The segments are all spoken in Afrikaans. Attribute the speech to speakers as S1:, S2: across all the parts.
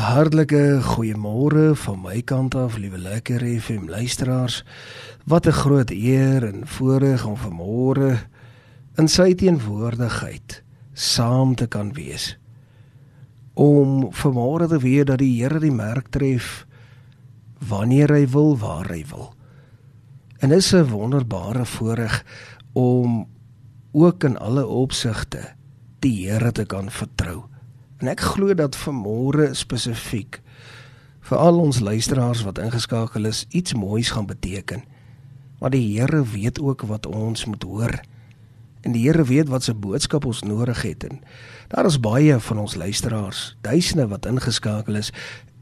S1: Hartlike goeiemôre van my kant af, liewe lekker FM luisteraars. Wat 'n groot eer en voorreg om vanmôre in sy teenwoordigheid saam te kan wees. Om vanmôre te weet dat die Here die merk tref wanneer hy wil, waar hy wil. En is 'n wonderbare voorreg om ook in alle opsigte die Here te kan vertrou. En ek glo dat vanmôre spesifiek vir al ons luisteraars wat ingeskakel is, iets moois gaan beteken. Want die Here weet ook wat ons moet hoor. En die Here weet wat se boodskap ons nodig het en daar is baie van ons luisteraars, duisende wat ingeskakel is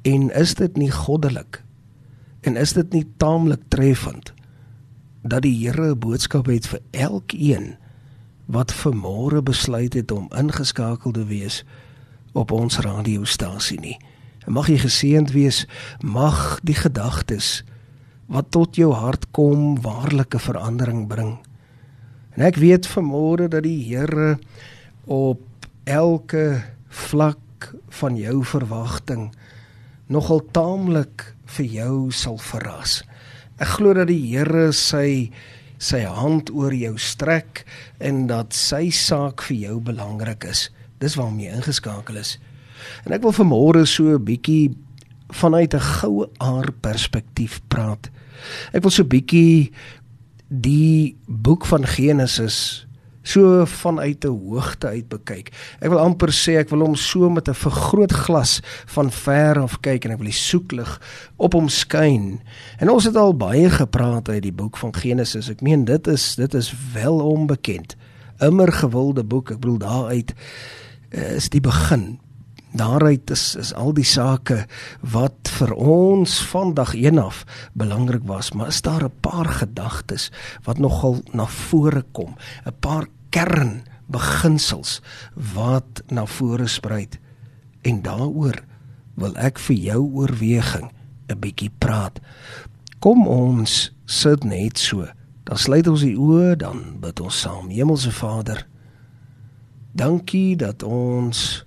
S1: en is dit nie goddelik? En is dit nie taamlik treffend dat die Here 'n boodskap het vir elkeen wat vanmôre besluit het om ingeskakel te wees? Op ons radiostasie nie. En mag jy geseënd wees, mag die gedagtes wat tot jou hart kom waarlike verandering bring. En ek weet vanmôre dat die Here op elke vlak van jou verwagting nogal taamlik vir jou sal verras. Ek glo dat die Here sy sy hand oor jou strek en dat sy saak vir jou belangrik is. Dis waarom jy ingeskakel is. En ek wil vanmôre so 'n bietjie vanuit 'n goue aar perspektief praat. Ek wil so 'n bietjie die boek van Genesis so vanuit 'n hoogte uit bekyk. Ek wil amper sê ek wil hom so met 'n vergrootglas van ver af kyk en ek wil die soeklig op hom skyn. En ons het al baie gepraat uit die boek van Genesis. Ek meen dit is dit is wel onbekend. Immer gewilde boek. Ek bedoel daaruit is die begin. Daaruit is is al die sake wat vir ons vandag een af belangrik was, maar is daar 'n paar gedagtes wat nogal na vore kom, 'n paar kern beginsels wat na vore spruit en daaroor wil ek vir jou oorweging 'n bietjie praat. Kom ons sit net so. Dan sluit ons die oë, dan bid ons saam. Hemelse Vader, Dankie dat ons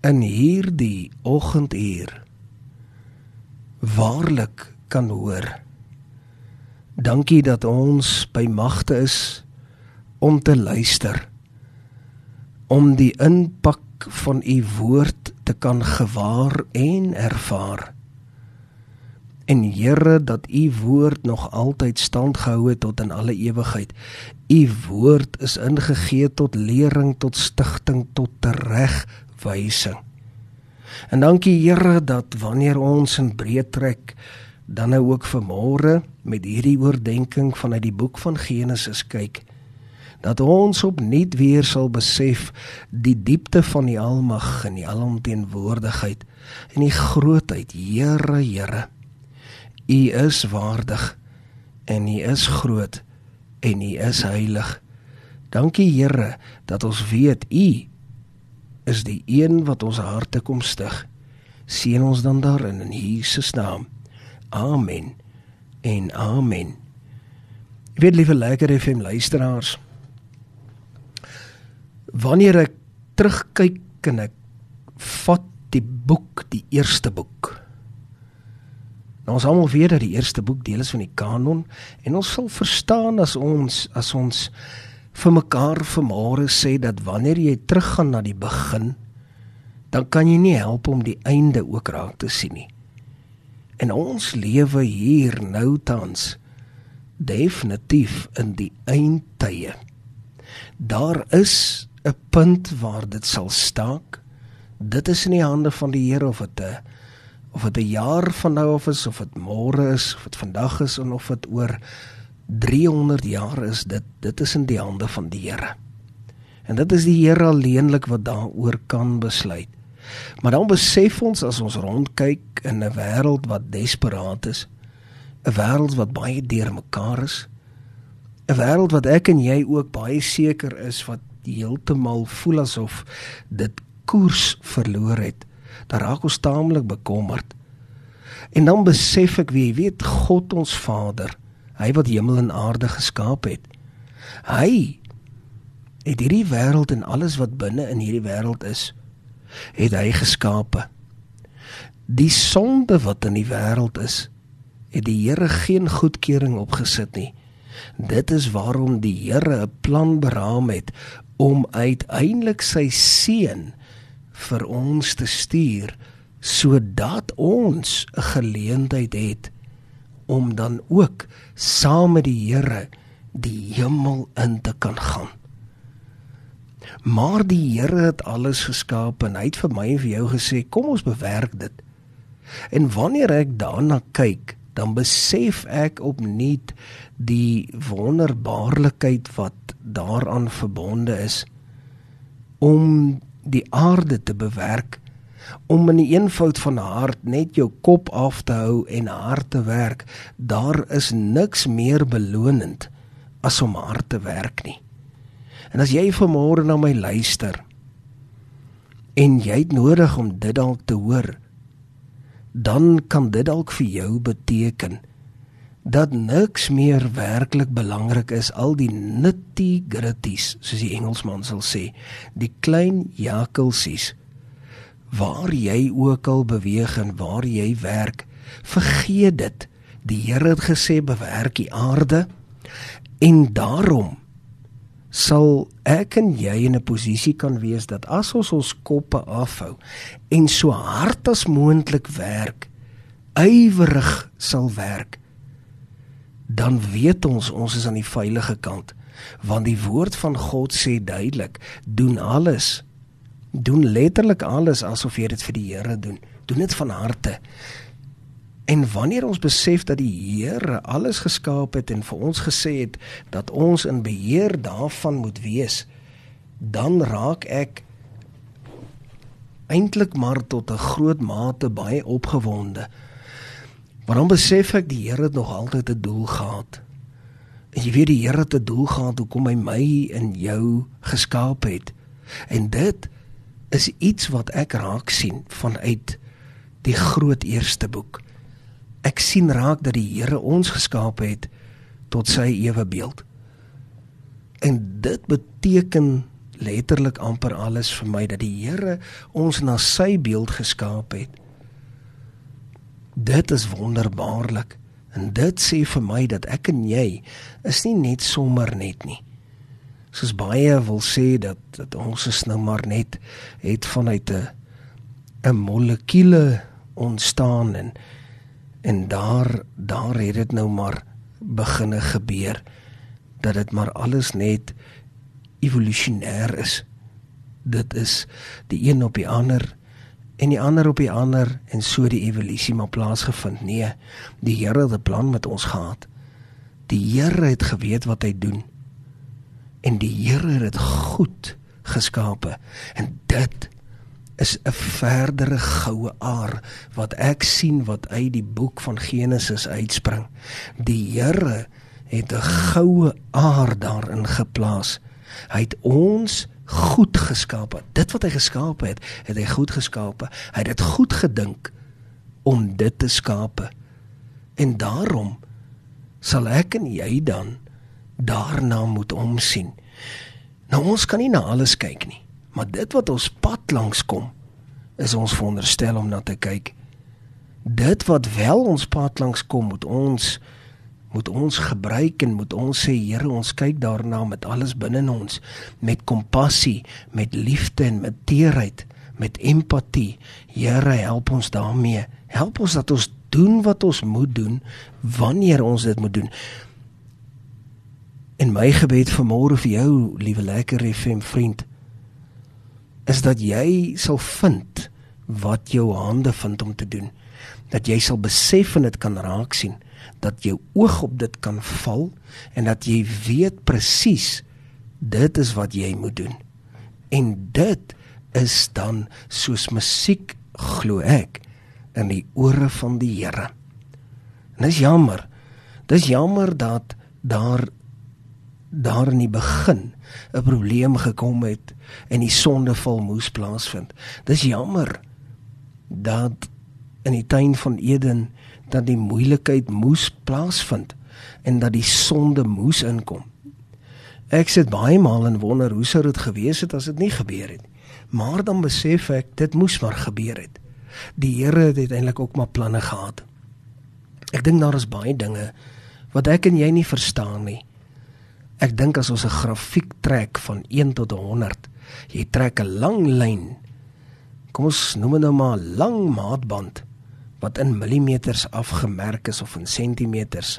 S1: in hierdie oggenduur waarlik kan hoor. Dankie dat ons by magte is om te luister om die impak van u woord te kan gewaar en ervaar. En Here dat u woord nog altyd stand gehou het tot in alle ewigheid. U woord is ingegee tot lering, tot stigting, tot regwysing. En dankie Here dat wanneer ons in breed trek dan nou ook vanmôre met hierdie oordeenking vanuit die boek van Genesis kyk dat ons opnuut weer sal besef die diepte van die almag en die alomteenwoordigheid en die grootheid Here Here U is waardig en U is groot en U is heilig. Dankie Here dat ons weet U is die een wat ons harte kom stig. Seën ons dan daarin in Jesus naam. Amen. En amen. Ek weet liewe lekker FM luisteraars. Wanneer ek terugkyk en ek vat die boek, die eerste boek Nou ons almal weet dat die eerste boek deel is van die kanon en ons sal verstaan as ons as ons vir mekaar vanmôre sê dat wanneer jy teruggaan na die begin dan kan jy nie help om die einde ook raak te sien nie. En ons lewe hier nou tans definitief in die eindtye. Daar is 'n punt waar dit sal staak. Dit is in die hande van die Here of dit 'n of dit 'n jaar van nou af is of dit môre is of dit vandag is en of dit oor 300 jaar is dit dit is in die hande van die Here. En dit is die Here alleenlik wat daaroor kan besluit. Maar dan besef ons as ons rondkyk in 'n wêreld wat desperaat is, 'n wêreld wat baie deurmekaar is, 'n wêreld wat ek en jy ook baie seker is wat heeltemal voel asof dit koers verloor het dan raak ons taamlik bekommerd. En dan besef ek wie weet God ons Vader, hy wat hemel en aarde geskaap het. Hy het hierdie wêreld en alles wat binne in hierdie wêreld is, het hy geskape. Die sonde wat in die wêreld is, het die Here geen goedkeuring opgesit nie. Dit is waarom die Here 'n plan beraam het om uiteindelik sy seun vir ons te stuur sodat ons 'n geleentheid het om dan ook saam met die Here die hemel in te kan gaan. Maar die Here het alles geskaap en hy het vir my en vir jou gesê kom ons bewerk dit. En wanneer ek daarna kyk, dan besef ek opnuut die wonderbaarlikheid wat daaraan verbonde is om die aarde te bewerk om in die eenvoud van hart net jou kop af te hou en hard te werk daar is niks meer belonend as om hard te werk nie. En as jy vanmôre na my luister en jy het nodig om dit dalk te hoor dan kan dit dalk vir jou beteken dat niks meer werklik belangrik is al die nitty gritties soos die Engelsman sal sê die klein jakelsies waar jy ook al beweeg en waar jy werk vergeet dit. Die Here het gesê bewerk die aarde. En daarom sal ek en jy in 'n posisie kan wees dat as ons ons koppe afhou en so hard as moontlik werk, ywerig sal werk, dan weet ons ons is aan die veilige kant want die woord van God sê duidelik doen alles doen letterlik alles asof jy dit vir die Here doen doen dit van harte En wanneer ons besef dat die Here alles geskaap het en vir ons gesê het dat ons in beheer daarvan moet wees, dan raak ek eintlik maar tot 'n groot mate baie opgewonde. Want dan besef ek die Here het nog altyd 'n doel gehad. En jy weet die Here het 'n doel gehad hoekom hy my en jou geskaap het. En dit is iets wat ek raak sien vanuit die groot eerste boek ek sien raak dat die Here ons geskaap het tot sy ewe beeld. En dit beteken letterlik amper alles vir my dat die Here ons na sy beeld geskaap het. Dit is wonderbaarlik en dit sê vir my dat ek en jy is nie net sommer net nie. Soos baie wil sê dat dat ons is nou maar net het vanuit 'n 'n molekule ontstaan en En daar daar het dit nou maar beginne gebeur dat dit maar alles net evolusionêr is. Dit is die een op die ander en die ander op die ander en so die evolusie maar plaasgevind. Nee, die Here het 'n plan met ons gehad. Die Here het geweet wat hy doen. En die Here het dit goed geskape. En dit is 'n verdere goue aar wat ek sien wat uit die boek van Genesis uitspring. Die Here het 'n goue aar daarin geplaas. Hy het ons goed geskaap. Dit wat hy geskaap het, het hy goed geskaap. Hy het dit goed gedink om dit te skape. En daarom sal ek en jy dan daarna moet omsien. Nou ons kan nie na alles kyk nie. Maar dit wat ons pad langs kom, is ons veronderstel om na te kyk. Dit wat wel ons pad langs kom, moet ons moet ons gebruik en moet ons sê Here, ons kyk daarna met alles binne in ons, met kompassie, met liefde en met teerheid, met empatie. Here, help ons daarmee. Help ons dat ons doen wat ons moet doen wanneer ons dit moet doen. En my gebed vir môre vir jou, liewe lekker FM vriend, is dat jy sal vind wat jou hande vind om te doen. Dat jy sal besef en dit kan raak sien, dat jou oog op dit kan val en dat jy weet presies dit is wat jy moet doen. En dit is dan soos musiek glo ek in die ore van die Here. En dis jammer. Dis jammer dat daar daar in die begin 'n probleem gekom het en die sondeval moes plaasvind. Dis jammer dat in die tuin van Eden dat die moeilikheid moes plaasvind en dat die sonde moes inkom. Ek sit baie maal en wonder hoe sou dit gewees het as dit nie gebeur het nie. Maar dan besef ek dit moes maar gebeur het. Die Here het uiteindelik ook maar planne gehad. Ek dink daar is baie dinge wat ek en jy nie verstaan nie. Ek dink as ons 'n grafiek trek van 1 tot 100, jy trek 'n lang lyn. Kom ons noem dit nou maar lang maatband wat in millimeters afgemerk is of in sentimeters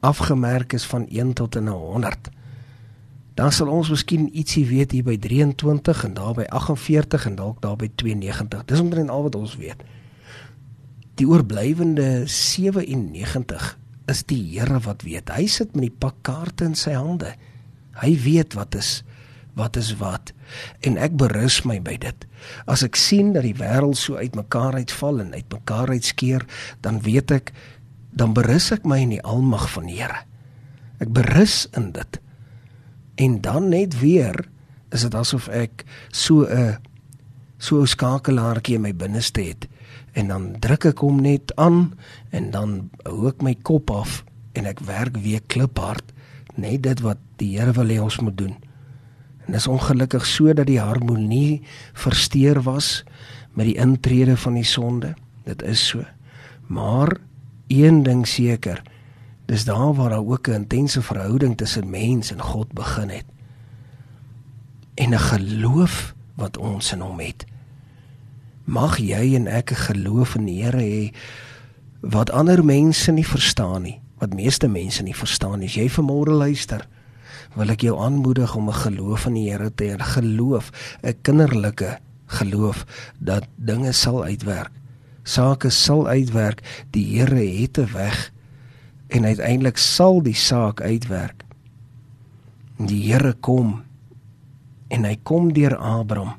S1: afgemerk is van 1 tot 100 dan sal ons miskien ietsie weet hier by 23 en daar by 48 en dalk daar by 92 dis omtrent al wat ons weet. Die oorblywende 97 is die Here wat weet. Hy sit met die pak kaarte in sy hande. Hy weet wat is wat is wat? En ek berus my by dit. As ek sien dat die wêreld so uitmekaar uitval en uitmekaar uitskeer dan weet ek dan berus ek my in die almag van die Here. Ek berus in dit. En dan net weer is dit asof ek so 'n so 'n skakelaartjie in my binneste het. En dan druk ek hom net aan en dan hou ek my kop af en ek werk weer kliphard. Net dit wat die Here wil hê ons moet doen En dis ongelukkig sodat die harmonie versteur was met die intrede van die sonde. Dit is so. Maar een ding seker, dis daar waar daar ook 'n intense verhouding tussen mens en God begin het. En 'n geloof wat ons in hom het. Mag jy en ek 'n geloof in die Here hê wat ander mense nie verstaan nie, wat meeste mense nie verstaan nie. As jy vanmôre luister, wil ek jou aanmoedig om 'n geloof in die Here te hê, 'n geloof, 'n kinderlike geloof dat dinge sal uitwerk. Sake sal uitwerk. Die Here het 'n weg en uiteindelik sal die saak uitwerk. Die Here kom en hy kom deur Abraham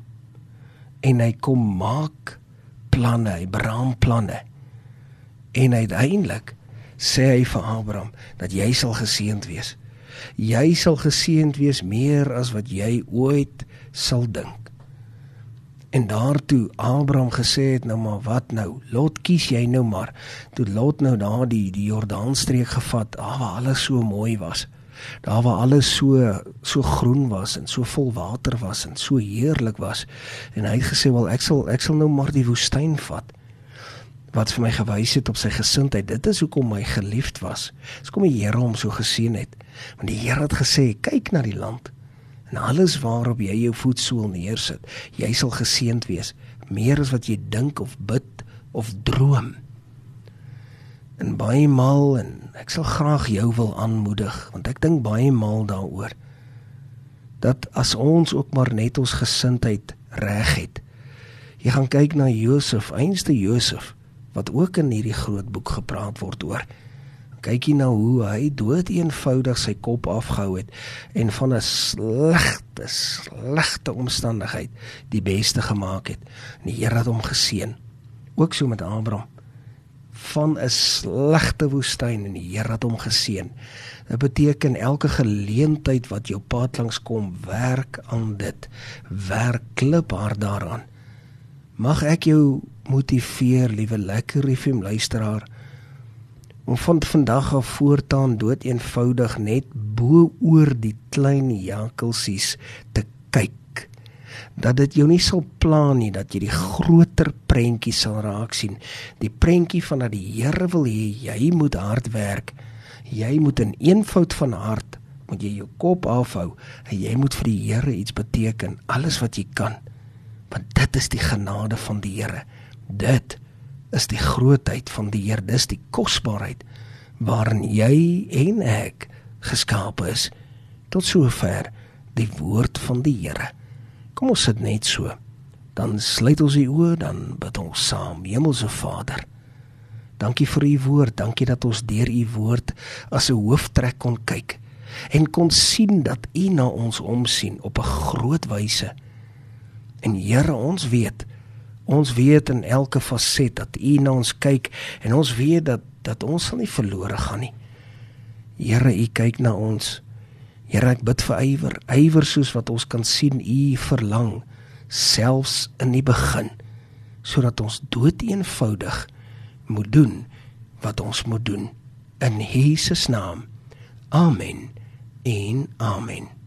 S1: en hy kom maak planne, hy beraam planne. En uiteindelik sê hy vir Abraham dat jy sal geseënd wees jy sal geseënd wees meer as wat jy ooit sal dink. En daartoe Abraham gesê het nou maar wat nou? Lot kies jy nou maar. Toe Lot nou daar die die Jordaanstreek gevat, daar waar alles so mooi was. Daar waar alles so so groen was en so vol water was en so heerlik was. En hy het gesê, "Wel, ek sal ek sal nou maar die woestyn vat." Wat vir my gewys het op sy gesindheid. Dit is hoekom hy geliefd was. Dis kom die Here hom so geseën het. Want die Here het gesê, kyk na die land en alles waarop jy jou voetsool neersit, jy sal geseënd wees, meer as wat jy dink of bid of droom. En baie maal en ek sal graag jou wil aanmoedig want ek dink baie maal daaroor dat as ons ook maar net ons gesindheid reg het. Jy gaan kyk na Josef, einste Josef wat ook in hierdie groot boek gepraat word oor kyk jy nou hoe hy dood eenvoudig sy kop afgehou het en van 'n slegte slegte omstandigheid die beste gemaak het. Die Here het hom geseën. Ook so met Abraham van 'n slegte woestyn en die Here het hom geseën. Dit beteken elke geleentheid wat jou pad langs kom, werk aan dit. Werk kliphard daaraan. Mag ek jou motiveer, liewe lekker FM luisteraar om van vandag af voortaan dood eenvoudig net bo oor die klein jakelsies te kyk. Dat dit jou nie sal pla nie dat jy die groter prentjie sal raak sien. Die prentjie van dat die Here wil hê jy moet hard werk. Jy moet in eenvoud van hart moet jy jou kop afhou en jy moet vir die Here iets beteken alles wat jy kan. Want dit is die genade van die Here dit is die grootheid van die Heer, dis die kosbaarheid waarin jy en ek geskaap is tot sover die woord van die Here. Kom ons sit net so. Dan sluit ons die oë, dan bid ons saam. Hemelse Vader, dankie vir u woord. Dankie dat ons deur u woord as 'n hooftrek kon kyk en kon sien dat u na ons omsien op 'n groot wyse. En Here, ons weet Ons weet in elke faset dat U na ons kyk en ons weet dat dat ons sal nie verlore gaan nie. Here, U kyk na ons. Here, ek bid vir ywer, ywer soos wat ons kan sien U verlang selfs in die begin sodat ons dood eenvoudig moet doen wat ons moet doen in Jesus naam. Amen. En amen.